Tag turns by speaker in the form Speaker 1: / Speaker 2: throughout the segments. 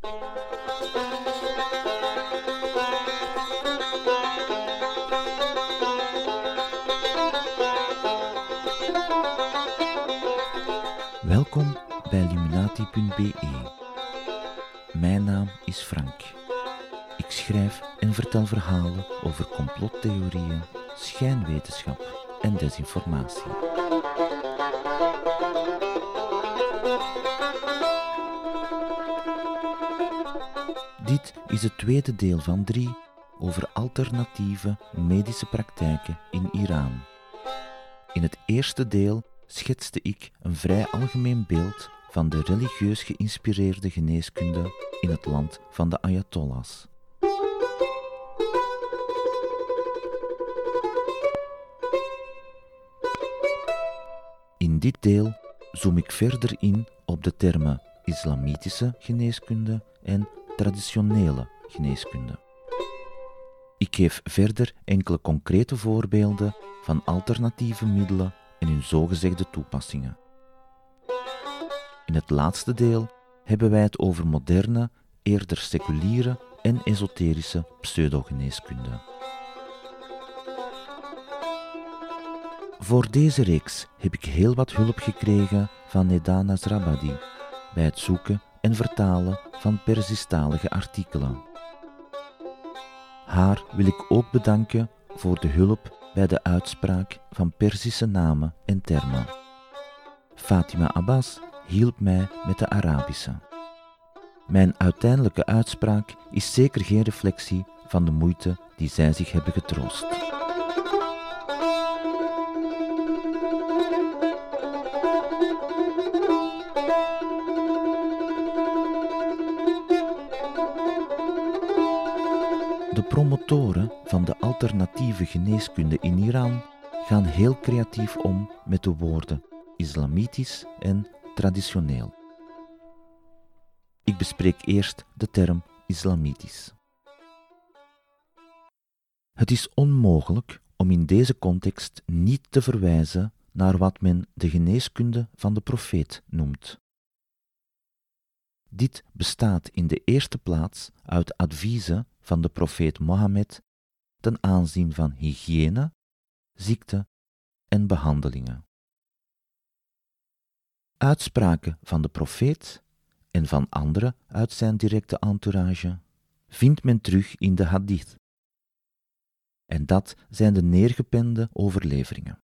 Speaker 1: Welkom bij Illuminati.be. Mijn naam is Frank. Ik schrijf en vertel verhalen over complottheorieën, schijnwetenschap en desinformatie. Is het tweede deel van drie over alternatieve medische praktijken in Iran. In het eerste deel schetste ik een vrij algemeen beeld van de religieus geïnspireerde geneeskunde in het land van de Ayatollahs. In dit deel zoom ik verder in op de termen islamitische geneeskunde en traditionele geneeskunde. Ik geef verder enkele concrete voorbeelden van alternatieve middelen en hun zogezegde toepassingen. In het laatste deel hebben wij het over moderne, eerder seculiere en esoterische pseudogeneeskunde. Voor deze reeks heb ik heel wat hulp gekregen van Neda Nasrabadi bij het zoeken en vertalen van Persistalige artikelen. Haar wil ik ook bedanken voor de hulp bij de uitspraak van Perzische namen en termen. Fatima Abbas hielp mij met de Arabische. Mijn uiteindelijke uitspraak is zeker geen reflectie van de moeite die zij zich hebben getroost. De promotoren van de alternatieve geneeskunde in Iran gaan heel creatief om met de woorden islamitisch en traditioneel. Ik bespreek eerst de term islamitisch. Het is onmogelijk om in deze context niet te verwijzen naar wat men de geneeskunde van de profeet noemt. Dit bestaat in de eerste plaats uit adviezen van de profeet Mohammed ten aanzien van hygiëne, ziekte en behandelingen. Uitspraken van de profeet en van anderen uit zijn directe entourage vindt men terug in de hadith. En dat zijn de neergepende overleveringen.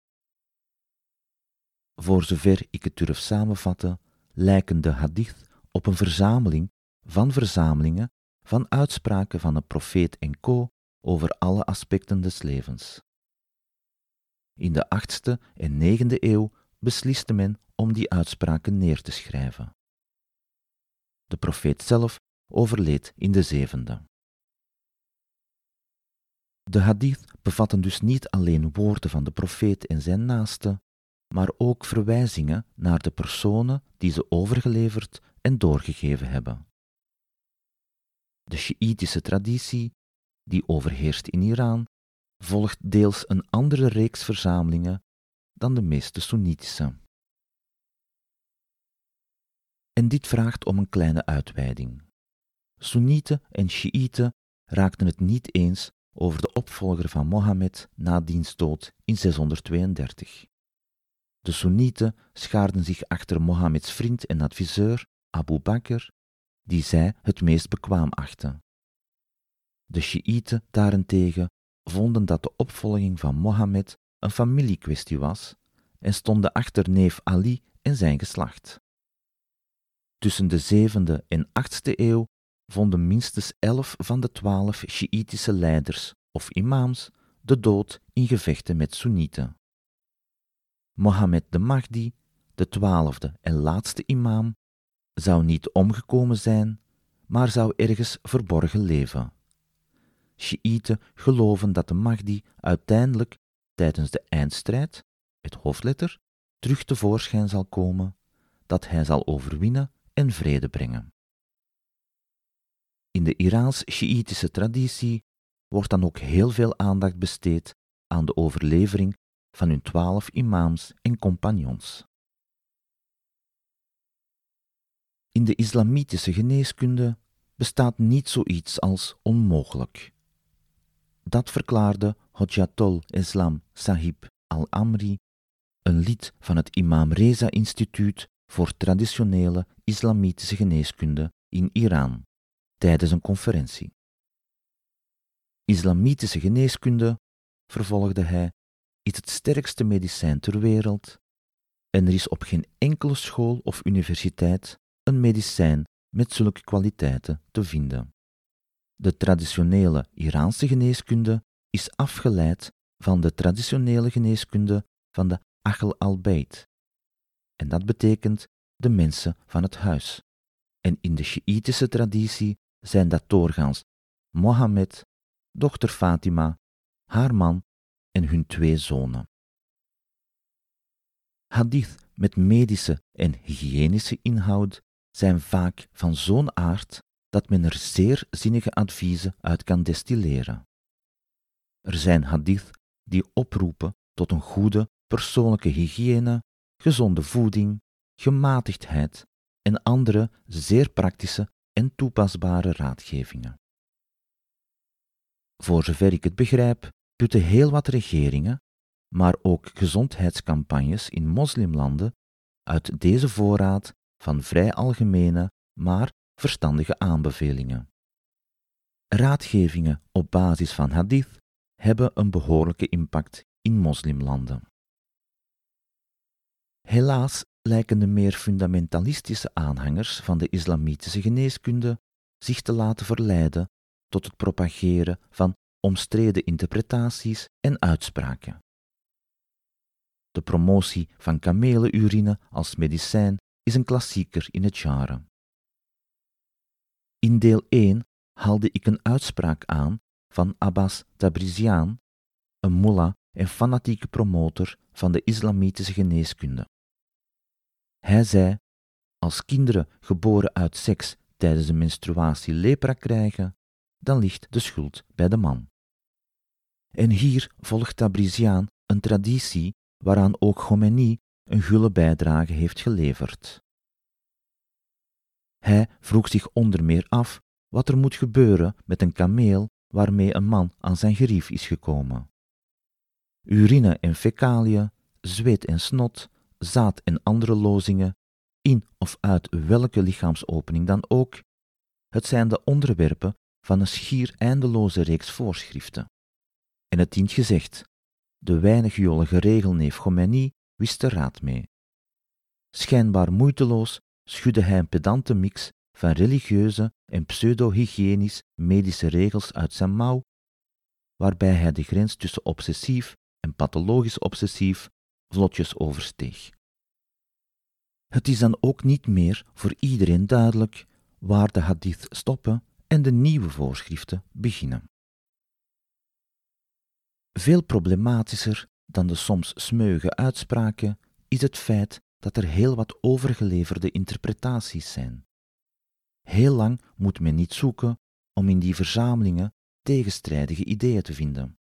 Speaker 1: Voor zover ik het durf samenvatten, lijken de hadith op een verzameling van verzamelingen van uitspraken van een profeet en co over alle aspecten des levens. In de achtste en negende eeuw besliste men om die uitspraken neer te schrijven. De profeet zelf overleed in de zevende. De hadith bevatten dus niet alleen woorden van de profeet en zijn naasten, maar ook verwijzingen naar de personen die ze overgeleverd en doorgegeven hebben. De Sjiïtische traditie, die overheerst in Iran, volgt deels een andere reeks verzamelingen dan de meeste Soenitische. En dit vraagt om een kleine uitweiding. Soenieten en Sjiïten raakten het niet eens over de opvolger van Mohammed na diens dood in 632. De Soenieten schaarden zich achter Mohammeds vriend en adviseur Abu Bakr, die zij het meest bekwaam achten. De Sjiïten daarentegen vonden dat de opvolging van Mohammed een familiekwestie was en stonden achter neef Ali en zijn geslacht. Tussen de zevende en achtste eeuw vonden minstens elf van de twaalf Sjiïtische leiders of imams de dood in gevechten met Soenieten. Mohammed de Mahdi, de twaalfde en laatste imam, zou niet omgekomen zijn, maar zou ergens verborgen leven. Shiiten geloven dat de Mahdi uiteindelijk tijdens de eindstrijd, het hoofdletter, terug tevoorschijn zal komen, dat hij zal overwinnen en vrede brengen. In de Iraans-Sjiïtische traditie wordt dan ook heel veel aandacht besteed aan de overlevering van hun twaalf imams en compagnons. In de islamitische geneeskunde bestaat niet zoiets als onmogelijk. Dat verklaarde Hojjatul Islam Sahib al-Amri, een lid van het Imam Reza Instituut voor traditionele islamitische geneeskunde in Iran, tijdens een conferentie. Islamitische geneeskunde, vervolgde hij, is het sterkste medicijn ter wereld en er is op geen enkele school of universiteit een medicijn met zulke kwaliteiten te vinden. De traditionele Iraanse geneeskunde is afgeleid van de traditionele geneeskunde van de Ahl al-Bayt. En dat betekent de mensen van het huis. En in de Sjiïtische traditie zijn dat doorgaans Mohammed, dochter Fatima, haar man en hun twee zonen. Hadith met medische en hygiënische inhoud zijn vaak van zo'n aard dat men er zeer zinnige adviezen uit kan destilleren. Er zijn hadith die oproepen tot een goede persoonlijke hygiëne, gezonde voeding, gematigdheid en andere zeer praktische en toepasbare raadgevingen. Voor zover ik het begrijp, putten heel wat regeringen, maar ook gezondheidscampagnes in moslimlanden uit deze voorraad van vrij algemene, maar verstandige aanbevelingen. Raadgevingen op basis van hadith hebben een behoorlijke impact in moslimlanden. Helaas lijken de meer fundamentalistische aanhangers van de islamitische geneeskunde zich te laten verleiden tot het propageren van omstreden interpretaties en uitspraken. De promotie van kamelenurine als medicijn is een klassieker in het genre. In deel 1 haalde ik een uitspraak aan van Abbas Tabrizian, een mullah en fanatieke promotor van de islamitische geneeskunde. Hij zei: Als kinderen geboren uit seks tijdens de menstruatie lepra krijgen, dan ligt de schuld bij de man. En hier volgt Tabrizian een traditie waaraan ook Khomeini een gulle bijdrage heeft geleverd. Hij vroeg zich onder meer af wat er moet gebeuren met een kameel waarmee een man aan zijn gerief is gekomen. Urine en fecaliën, zweet en snot, zaad en andere lozingen, in of uit welke lichaamsopening dan ook, het zijn de onderwerpen van een schier eindeloze reeks voorschriften. En het dient gezegd, de weinig jolige regelneef Khomeini wist er raad mee. Schijnbaar moeiteloos schudde hij een pedante mix van religieuze en pseudo-hygiënisch medische regels uit zijn mouw, waarbij hij de grens tussen obsessief en pathologisch obsessief vlotjes oversteeg. Het is dan ook niet meer voor iedereen duidelijk waar de hadith stoppen en de nieuwe voorschriften beginnen. Veel problematischer dan de soms smeuige uitspraken is het feit dat er heel wat overgeleverde interpretaties zijn. Heel lang moet men niet zoeken om in die verzamelingen tegenstrijdige ideeën te vinden.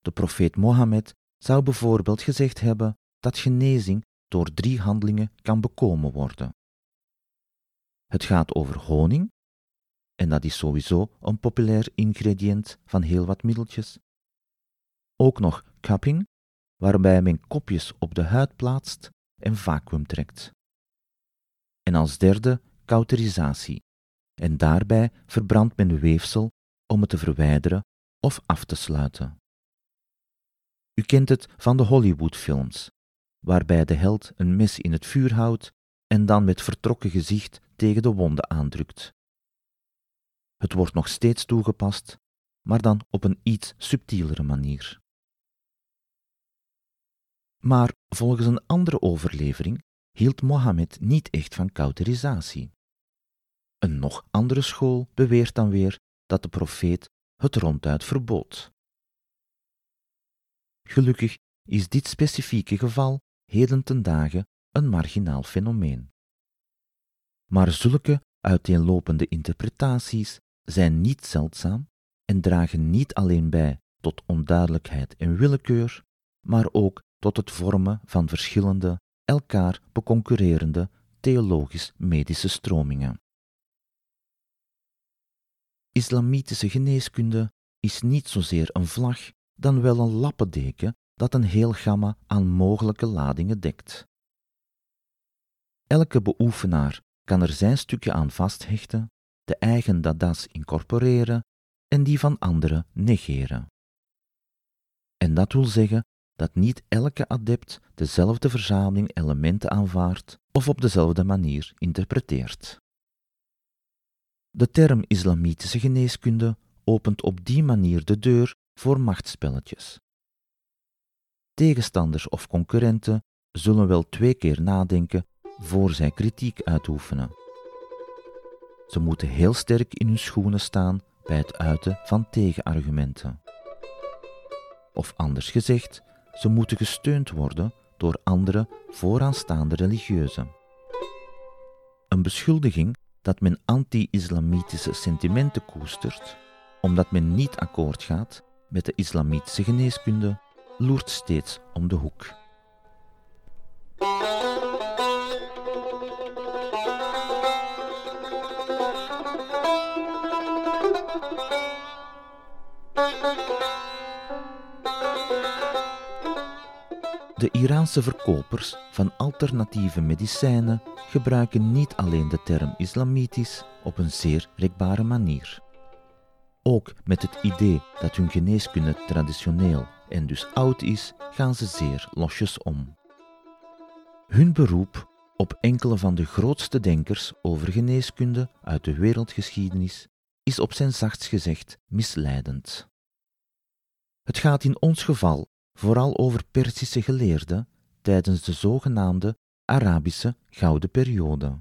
Speaker 1: De profeet Mohammed zou bijvoorbeeld gezegd hebben dat genezing door drie handelingen kan bekomen worden. Het gaat over honing, en dat is sowieso een populair ingrediënt van heel wat middeltjes. Ook nog cupping, waarbij men kopjes op de huid plaatst en vacuüm trekt. En als derde cauterisatie, en daarbij verbrandt men weefsel om het te verwijderen of af te sluiten. U kent het van de Hollywoodfilms, waarbij de held een mes in het vuur houdt en dan met vertrokken gezicht tegen de wonden aandrukt. Het wordt nog steeds toegepast, maar dan op een iets subtielere manier. Maar volgens een andere overlevering hield Mohammed niet echt van cauterisatie. Een nog andere school beweert dan weer dat de profeet het ronduit verbood. Gelukkig is dit specifieke geval heden ten dagen een marginaal fenomeen. Maar zulke uiteenlopende interpretaties zijn niet zeldzaam en dragen niet alleen bij tot onduidelijkheid en willekeur, maar ook tot het vormen van verschillende, elkaar beconcurrerende theologisch-medische stromingen. islamitische geneeskunde is niet zozeer een vlag, dan wel een lappendeken dat een heel gamma aan mogelijke ladingen dekt. Elke beoefenaar kan er zijn stukje aan vasthechten, de eigen dadas incorporeren en die van anderen negeren. En dat wil zeggen dat niet elke adept dezelfde verzameling elementen aanvaardt of op dezelfde manier interpreteert. De term islamitische geneeskunde opent op die manier de deur voor machtsspelletjes. Tegenstanders of concurrenten zullen wel twee keer nadenken voor zij kritiek uitoefenen. Ze moeten heel sterk in hun schoenen staan bij het uiten van tegenargumenten. Of anders gezegd, ze moeten gesteund worden door andere vooraanstaande religieuzen. Een beschuldiging dat men anti-islamitische sentimenten koestert, omdat men niet akkoord gaat met de islamitische geneeskunde, loert steeds om de hoek. De Iraanse verkopers van alternatieve medicijnen gebruiken niet alleen de term islamitisch op een zeer rekbare manier. Ook met het idee dat hun geneeskunde traditioneel en dus oud is, gaan ze zeer losjes om. Hun beroep op enkele van de grootste denkers over geneeskunde uit de wereldgeschiedenis is op zijn zachtst gezegd misleidend. Het gaat in ons geval vooral over Perzische geleerden tijdens de zogenaamde Arabische Gouden Periode.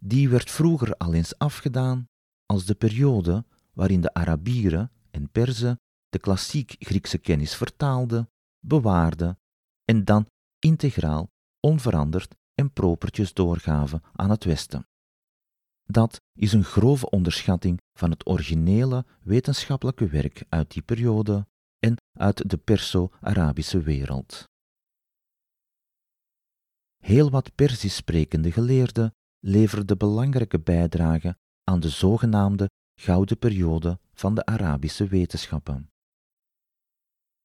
Speaker 1: Die werd vroeger al eens afgedaan als de periode waarin de Arabieren en Perzen de klassiek Griekse kennis vertaalden, bewaarden en dan integraal, onveranderd en propertjes doorgaven aan het Westen. Dat is een grove onderschatting van het originele wetenschappelijke werk uit die periode en uit de Perso-Arabische wereld. Heel wat Perzisch sprekende geleerden leverden belangrijke bijdrage aan de zogenaamde gouden periode van de Arabische wetenschappen.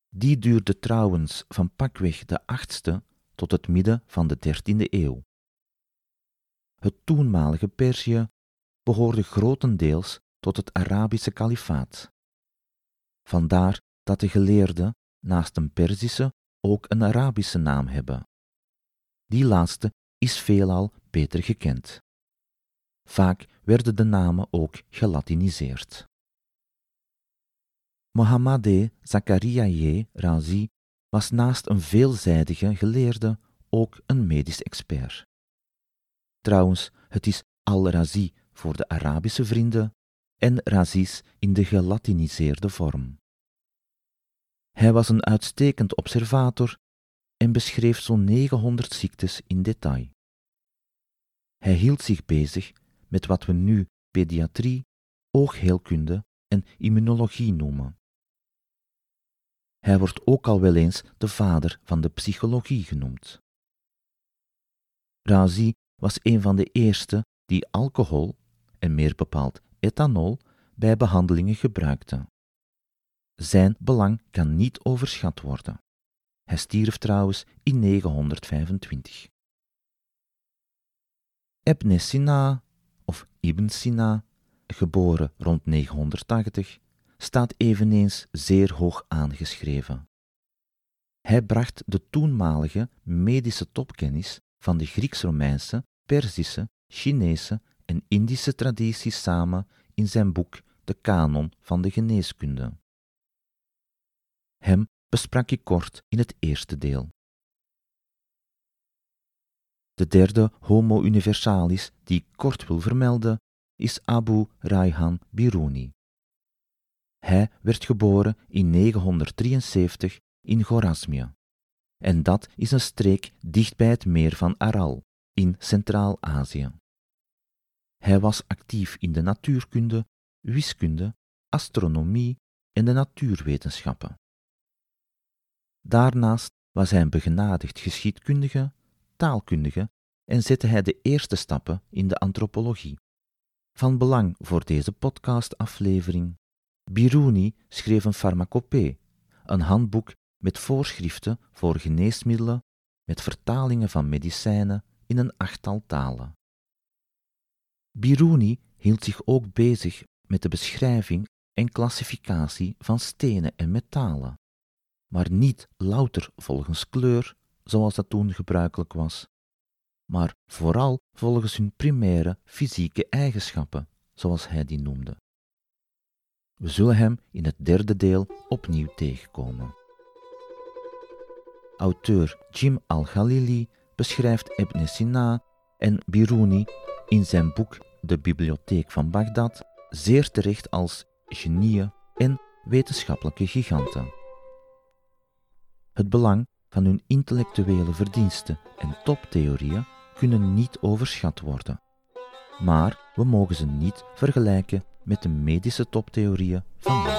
Speaker 1: Die duurde trouwens van pakweg de 8e tot het midden van de 13e eeuw. Het toenmalige Perzië behoorde grotendeels tot het Arabische kalifaat. Vandaar dat de geleerden naast een Perzische ook een Arabische naam hebben. Die laatste is veelal beter gekend. Vaak werden de namen ook gelatiniseerd. Mohammad Zakariaye Razi was naast een veelzijdige geleerde ook een medisch expert. Trouwens, het is al-Razi voor de Arabische vrienden en Razis in de gelatiniseerde vorm. Hij was een uitstekend observator en beschreef zo'n 900 ziektes in detail. Hij hield zich bezig met wat we nu pediatrie, oogheelkunde en immunologie noemen. Hij wordt ook al wel eens de vader van de psychologie genoemd. Razi was een van de eerste die alcohol, en meer bepaald ethanol, bij behandelingen gebruikte. Zijn belang kan niet overschat worden. Hij stierf trouwens in 925. Ibn Sina, of Ibn Sina, geboren rond 980, staat eveneens zeer hoog aangeschreven. Hij bracht de toenmalige medische topkennis van de Grieks-Romeinse, Perzische, Chinese en Indische tradities samen in zijn boek De Kanon van de Geneeskunde. Hem besprak ik kort in het eerste deel. De derde Homo universalis die ik kort wil vermelden is Abu Raihan Biruni. Hij werd geboren in 973 in Gorasmia. En dat is een streek dicht bij het meer van Aral in Centraal-Azië. Hij was actief in de natuurkunde, wiskunde, astronomie en de natuurwetenschappen. Daarnaast was hij een begenadigd geschiedkundige, taalkundige en zette hij de eerste stappen in de antropologie. Van belang voor deze podcastaflevering. Biruni schreef een farmacopee, een handboek met voorschriften voor geneesmiddelen, met vertalingen van medicijnen in een achttal talen. Biruni hield zich ook bezig met de beschrijving en klassificatie van stenen en metalen, maar niet louter volgens kleur, zoals dat toen gebruikelijk was, maar vooral volgens hun primaire fysieke eigenschappen, zoals hij die noemde. We zullen hem in het derde deel opnieuw tegenkomen. Auteur Jim al-Khalili beschrijft Ibn Sina en Biruni in zijn boek De Bibliotheek van Bagdad zeer terecht als genieën en wetenschappelijke giganten. Het belang van hun intellectuele verdiensten en toptheorieën kunnen niet overschat worden. Maar we mogen ze niet vergelijken met de medische toptheorieën van nu.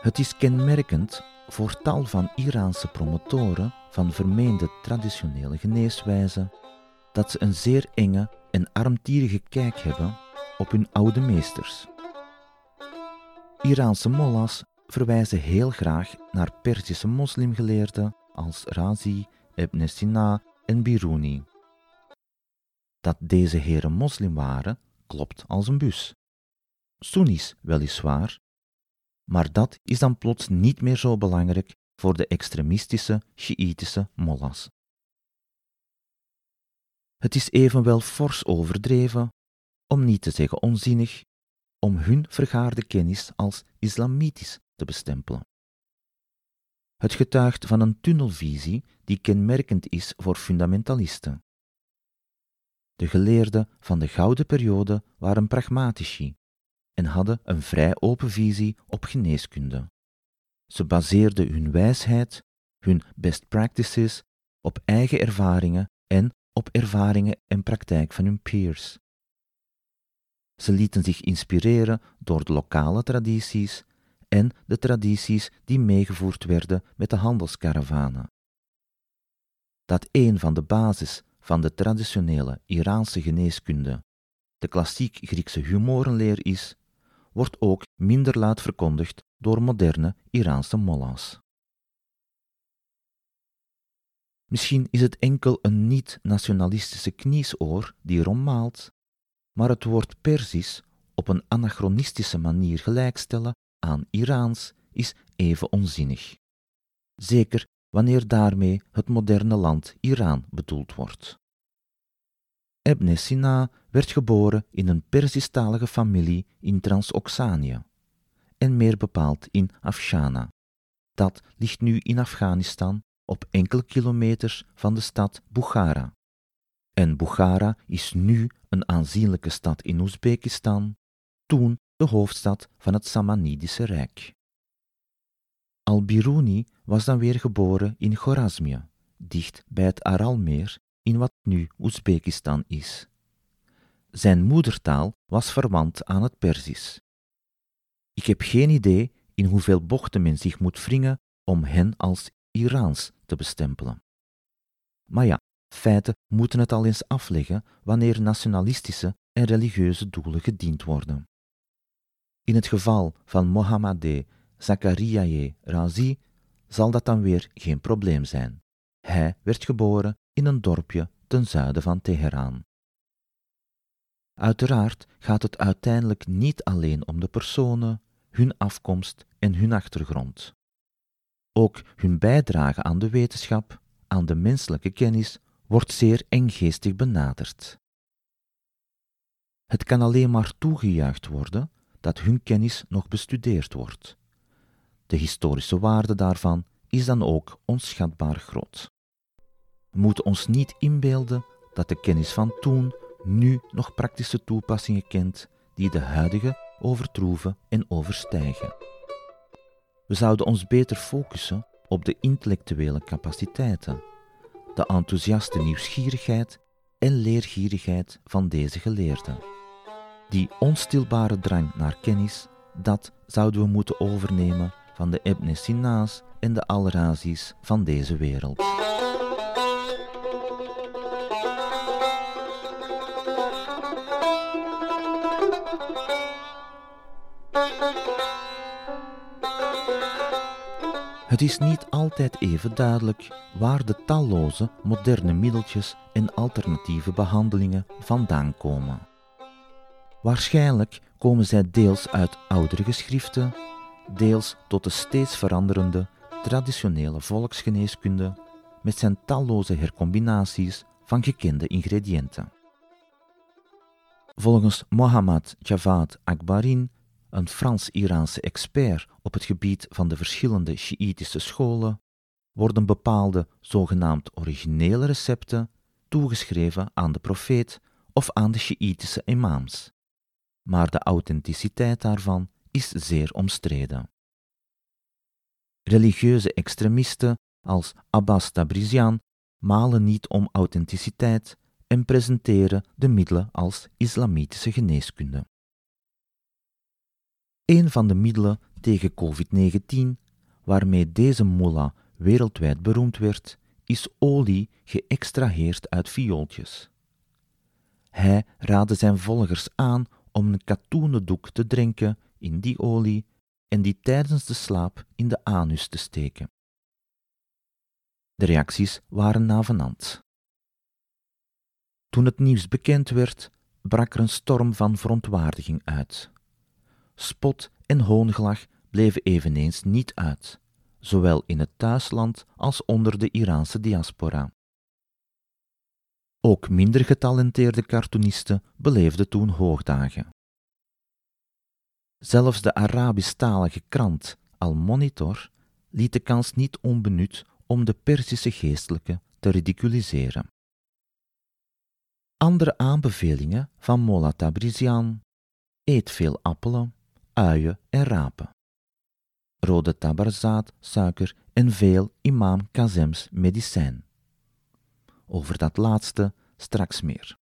Speaker 1: Het is kenmerkend voor tal van Iraanse promotoren van vermeende traditionele geneeswijzen dat ze een zeer enge en armtierige kijk hebben op hun oude meesters. Iraanse mollahs verwijzen heel graag naar Perzische moslimgeleerden als Razi, Ibn Sina en Biruni. Dat deze heren moslim waren, klopt als een bus. Soenies weliswaar, maar dat is dan plots niet meer zo belangrijk voor de extremistische Sjiïtische mollahs. Het is evenwel fors overdreven, om niet te zeggen onzinnig, om hun vergaarde kennis als islamitisch te bestempelen. Het getuigt van een tunnelvisie die kenmerkend is voor fundamentalisten. De geleerden van de gouden periode waren pragmatici en hadden een vrij open visie op geneeskunde. Ze baseerden hun wijsheid, hun best practices op eigen ervaringen en op ervaringen en praktijk van hun peers. Ze lieten zich inspireren door de lokale tradities en de tradities die meegevoerd werden met de handelskaravanen. Dat een van de basis van de traditionele Iraanse geneeskunde de klassiek Griekse humorenleer is, wordt ook minder laat verkondigd door moderne Iraanse mollahs. Misschien is het enkel een niet-nationalistische kniesoor die erom maalt, maar het woord Persisch op een anachronistische manier gelijkstellen aan Iraans is even onzinnig. Zeker wanneer daarmee het moderne land Iran bedoeld wordt. Ibn Sina werd geboren in een Persisch-talige familie in Transoxanië, en meer bepaald in Afshana. Dat ligt nu in Afghanistan op enkele kilometers van de stad Bukhara. En Bukhara is nu een aanzienlijke stad in Oezbekistan, toen de hoofdstad van het Samanidische Rijk. Al-Biruni was dan weer geboren in Khorazmië, dicht bij het Aralmeer in wat nu Oezbekistan is. Zijn moedertaal was verwant aan het Perzisch. Ik heb geen idee in hoeveel bochten men zich moet wringen om hen als Iraans te bestempelen. Maar ja, feiten moeten het al eens afleggen wanneer nationalistische en religieuze doelen gediend worden. In het geval van Mohammedeh Zakariaye Razi zal dat dan weer geen probleem zijn. Hij werd geboren in een dorpje ten zuiden van Teheran. Uiteraard gaat het uiteindelijk niet alleen om de personen, hun afkomst en hun achtergrond. Ook hun bijdrage aan de wetenschap, aan de menselijke kennis, wordt zeer enggeestig benaderd. Het kan alleen maar toegejuicht worden dat hun kennis nog bestudeerd wordt. De historische waarde daarvan is dan ook onschatbaar groot. We moeten ons niet inbeelden dat de kennis van toen nu nog praktische toepassingen kent die de huidige overtroeven en overstijgen. We zouden ons beter focussen op de intellectuele capaciteiten, de enthousiaste nieuwsgierigheid en leergierigheid van deze geleerden. Die onstilbare drang naar kennis, dat zouden we moeten overnemen van de Ibn Sina's en de Al-Razis van deze wereld. Het is niet altijd even duidelijk waar de talloze moderne middeltjes en alternatieve behandelingen vandaan komen. Waarschijnlijk komen zij deels uit oudere geschriften, deels tot de steeds veranderende traditionele volksgeneeskunde met zijn talloze hercombinaties van gekende ingrediënten. Volgens Mohammad Javad Akbarin een Frans-Iraanse expert op het gebied van de verschillende Sjiïtische scholen, worden bepaalde zogenaamd originele recepten toegeschreven aan de profeet of aan de Sjiïtische imams. Maar de authenticiteit daarvan is zeer omstreden. Religieuze extremisten als Abbas Tabrizian malen niet om authenticiteit en presenteren de middelen als islamitische geneeskunde. Een van de middelen tegen COVID-19 waarmee deze mullah wereldwijd beroemd werd, is olie geëxtraheerd uit viooltjes. Hij raadde zijn volgers aan om een katoenen doek te drinken in die olie en die tijdens de slaap in de anus te steken. De reacties waren navenant. Toen het nieuws bekend werd, brak er een storm van verontwaardiging uit. Spot en hoongelach bleven eveneens niet uit, zowel in het thuisland als onder de Iraanse diaspora. Ook minder getalenteerde cartoonisten beleefden toen hoogdagen. Zelfs de Arabisch-talige krant Al-Monitor liet de kans niet onbenut om de Perzische geestelijke te ridiculiseren. Andere aanbevelingen van Molla Tabrizian: eet veel appelen, uien en rapen. Rode tabarzaad, suiker en veel imam Kazems medicijn. Over dat laatste straks meer.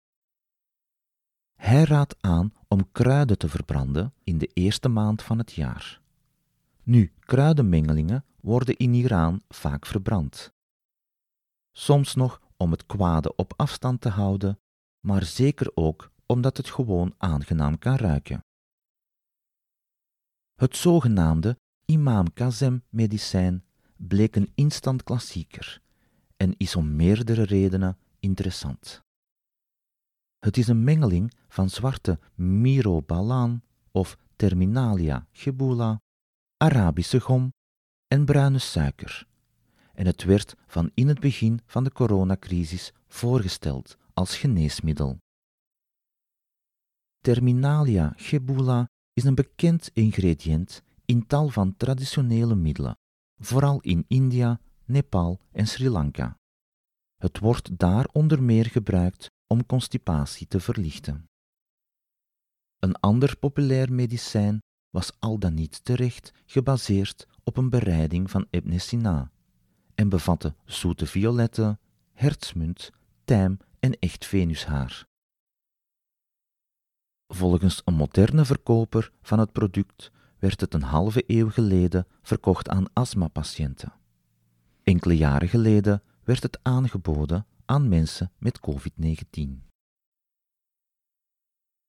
Speaker 1: Hij raadt aan om kruiden te verbranden in de eerste maand van het jaar. Nu, kruidenmengelingen worden in Iran vaak verbrand. Soms nog om het kwade op afstand te houden, maar zeker ook omdat het gewoon aangenaam kan ruiken. Het zogenaamde Imam Kazem medicijn bleek een instant klassieker en is om meerdere redenen interessant. Het is een mengeling van zwarte mirobalan of terminalia gebula, Arabische gom en bruine suiker. En het werd van in het begin van de coronacrisis voorgesteld als geneesmiddel. Terminalia gebula is een bekend ingrediënt in tal van traditionele middelen, vooral in India, Nepal en Sri Lanka. Het wordt daar onder meer gebruikt om constipatie te verlichten. Een ander populair medicijn was al dan niet terecht gebaseerd op een bereiding van Ibn Sina en bevatte zoete violetten, hertsmunt, tijm en echt venushaar. Volgens een moderne verkoper van het product werd het een halve eeuw geleden verkocht aan astmapatiënten. Enkele jaren geleden werd het aangeboden aan mensen met COVID-19.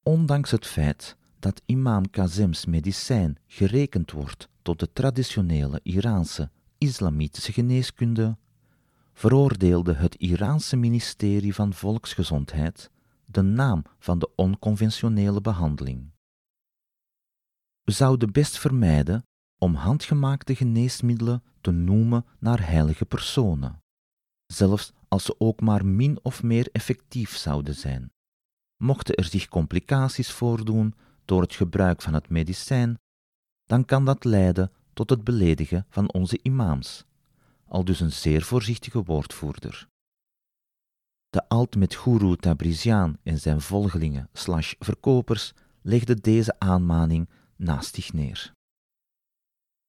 Speaker 1: Ondanks het feit dat imam Kazems medicijn gerekend wordt tot de traditionele Iraanse islamitische geneeskunde, veroordeelde het Iraanse ministerie van Volksgezondheid de naam van de onconventionele behandeling. We zouden best vermijden om handgemaakte geneesmiddelen te noemen naar heilige personen, zelfs als ze ook maar min of meer effectief zouden zijn. Mochten er zich complicaties voordoen door het gebruik van het medicijn, dan kan dat leiden tot het beledigen van onze imams, al dus een zeer voorzichtige woordvoerder. De alt met guru Tabrizian en zijn volgelingen slash verkopers legden deze aanmaning naast zich neer.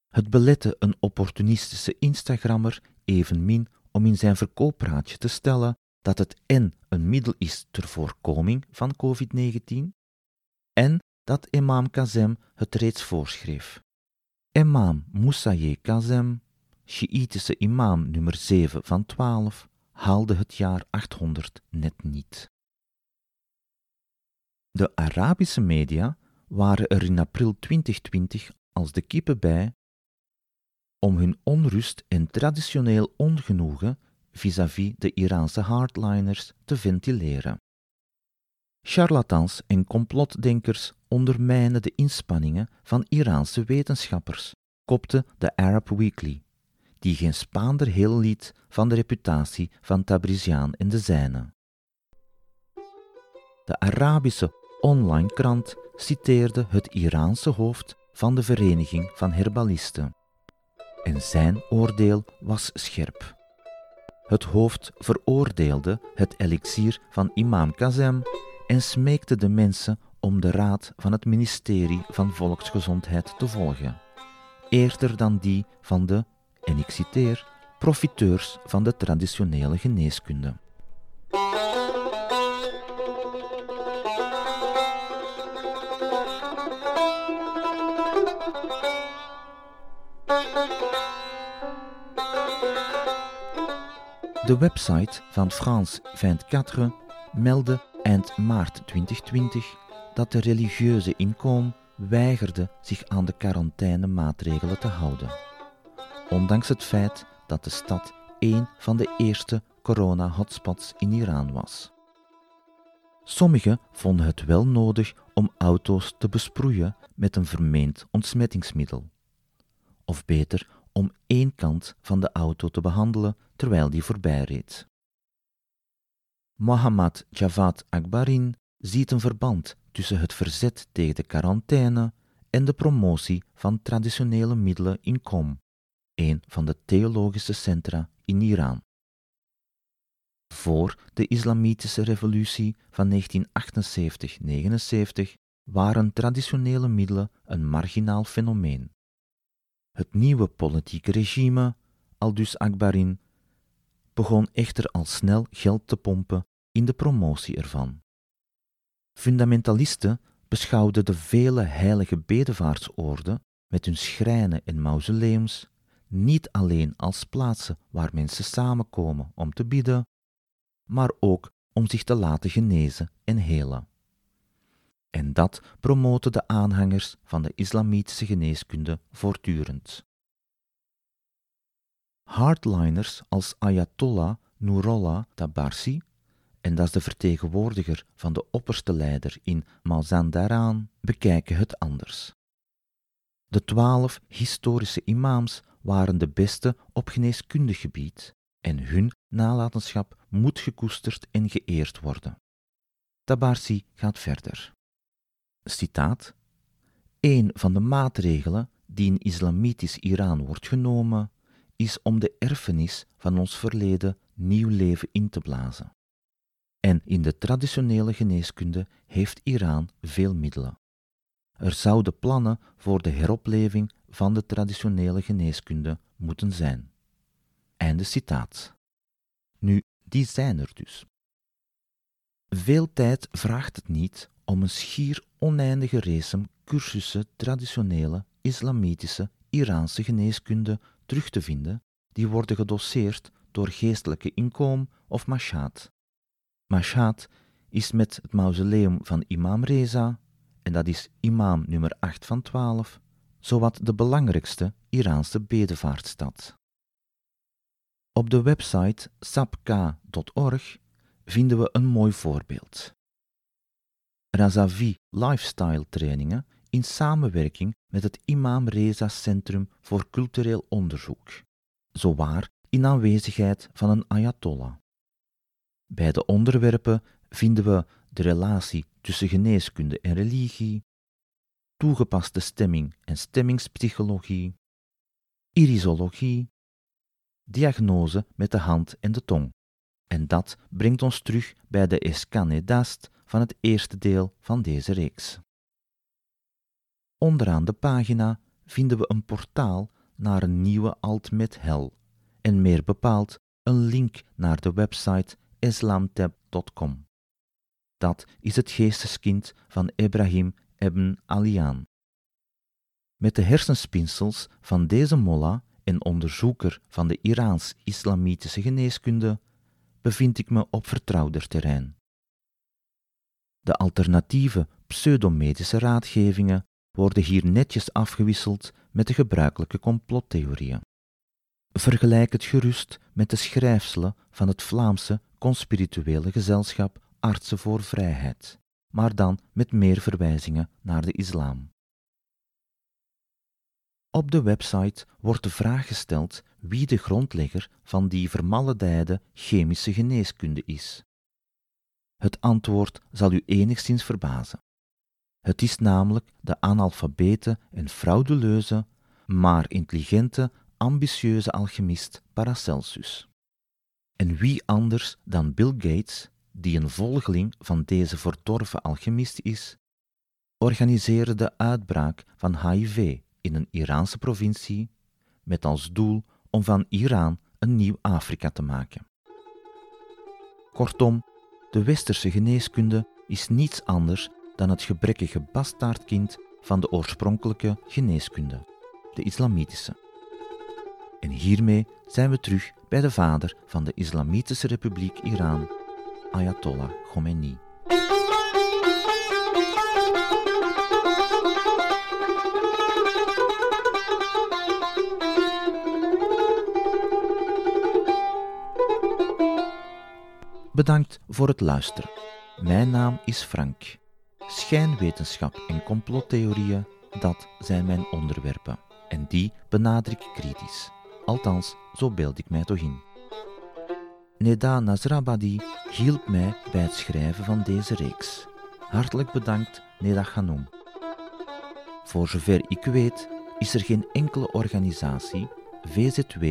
Speaker 1: Het belette een opportunistische Instagrammer evenmin om in zijn verkooppraatje te stellen dat het en een middel is ter voorkoming van COVID-19 en dat imam Kazem het reeds voorschreef. Imam Moussaye Kazem, Sjiïtische imam nummer 7 van 12, haalde het jaar 800 net niet. De Arabische media waren er in april 2020 als de kippen bij om hun onrust en traditioneel ongenoegen vis-à-vis de Iraanse hardliners te ventileren. Charlatans en complotdenkers ondermijnen de inspanningen van Iraanse wetenschappers, kopte de Arab Weekly, die geen spaander heel liet van de reputatie van Tabrizian en de zijne. De Arabische online krant citeerde het Iraanse hoofd van de Vereniging van Herbalisten. En zijn oordeel was scherp. Het hoofd veroordeelde het elixier van imam Kazem en smeekte de mensen om de raad van het ministerie van Volksgezondheid te volgen, eerder dan die van de, en ik citeer, profiteurs van de traditionele geneeskunde. De website van France 24 meldde eind maart 2020 dat de religieuze inkom weigerde zich aan de quarantainemaatregelen te houden. Ondanks het feit dat de stad een van de eerste corona-hotspots in Iran was. Sommigen vonden het wel nodig om auto's te besproeien met een vermeend ontsmettingsmiddel. Of beter, om één kant van de auto te behandelen terwijl die voorbij reed. Mohammad Javad Akbarin ziet een verband tussen het verzet tegen de quarantaine en de promotie van traditionele middelen in Qom, een van de theologische centra in Iran. Voor de Islamitische revolutie van 1978-79 waren traditionele middelen een marginaal fenomeen. Het nieuwe politieke regime, aldus Akbarin, begon echter al snel geld te pompen in de promotie ervan. Fundamentalisten beschouwden de vele heilige bedevaartsoorden met hun schrijnen en mausoleums niet alleen als plaatsen waar mensen samenkomen om te bidden, maar ook om zich te laten genezen en helen. En dat promoten de aanhangers van de islamitische geneeskunde voortdurend. Hardliners als Ayatollah Nurullah Tabarsi, en dat is de vertegenwoordiger van de opperste leider in Mazandaran, bekijken het anders. De twaalf historische imams waren de beste op geneeskundig gebied en hun nalatenschap moet gekoesterd en geëerd worden. Tabarsi gaat verder. Citaat: Een van de maatregelen die in islamitisch Iran wordt genomen, is om de erfenis van ons verleden nieuw leven in te blazen. En in de traditionele geneeskunde heeft Iran veel middelen. Er zouden plannen voor de heropleving van de traditionele geneeskunde moeten zijn. Einde citaat. Nu, die zijn er dus. Veel tijd vraagt het niet om een schier oneindige race cursussen traditionele islamitische Iraanse geneeskunde terug te vinden, die worden gedoseerd door geestelijke inkom of Mashhad. Mashhad is met het mausoleum van Imam Reza, en dat is imam nummer 8 van 12, zowat de belangrijkste Iraanse bedevaartstad. Op de website sapka.org vinden we een mooi voorbeeld. Razavi Lifestyle Trainingen in samenwerking met het Imam Reza Centrum voor Cultureel Onderzoek, zowaar in aanwezigheid van een Ayatollah. Bij de onderwerpen vinden we de relatie tussen geneeskunde en religie, toegepaste stemming en stemmingspsychologie, irisologie, diagnose met de hand en de tong. En dat brengt ons terug bij de Escane Dast van het eerste deel van deze reeks. Onderaan de pagina vinden we een portaal naar een nieuwe Altmet Hel en meer bepaald een link naar de website islamtab.com. Dat is het geesteskind van Ibrahim Ibn Alian. Met de hersenspinsels van deze mollah en onderzoeker van de Iraans-islamitische geneeskunde bevind ik me op vertrouwder terrein. De alternatieve pseudomedische raadgevingen worden hier netjes afgewisseld met de gebruikelijke complottheorieën. Vergelijk het gerust met de schrijfselen van het Vlaamse conspirituele gezelschap Artsen voor Vrijheid, maar dan met meer verwijzingen naar de islam. Op de website wordt de vraag gesteld wie de grondlegger van die vermaledijde chemische geneeskunde is. Het antwoord zal u enigszins verbazen. Het is namelijk de analfabete en frauduleuze, maar intelligente, ambitieuze alchemist Paracelsus. En wie anders dan Bill Gates, die een volgeling van deze verdorven alchemist is, organiseerde de uitbraak van HIV in een Iraanse provincie met als doel om van Iran een nieuw Afrika te maken. Kortom, de westerse geneeskunde is niets anders dan het gebrekkige bastaardkind van de oorspronkelijke geneeskunde, de islamitische. En hiermee zijn we terug bij de vader van de Islamitische Republiek Iran, Ayatollah Khomeini. Bedankt voor het luisteren. Mijn naam is Frank. Schijnwetenschap en complottheorieën, dat zijn mijn onderwerpen. En die benader ik kritisch. Althans, zo beeld ik mij toch in. Neda Nazrabadi hielp mij bij het schrijven van deze reeks. Hartelijk bedankt, Neda Ghanom. Voor zover ik weet, is er geen enkele organisatie, VZW,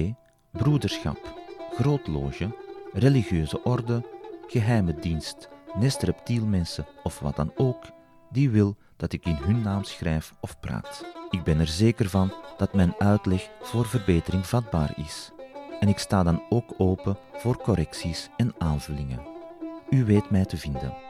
Speaker 1: broederschap, grootloge, religieuze orde, geheime dienst, nest reptielmensen of wat dan ook, die wil dat ik in hun naam schrijf of praat. Ik ben er zeker van dat mijn uitleg voor verbetering vatbaar is. En ik sta dan ook open voor correcties en aanvullingen. U weet mij te vinden.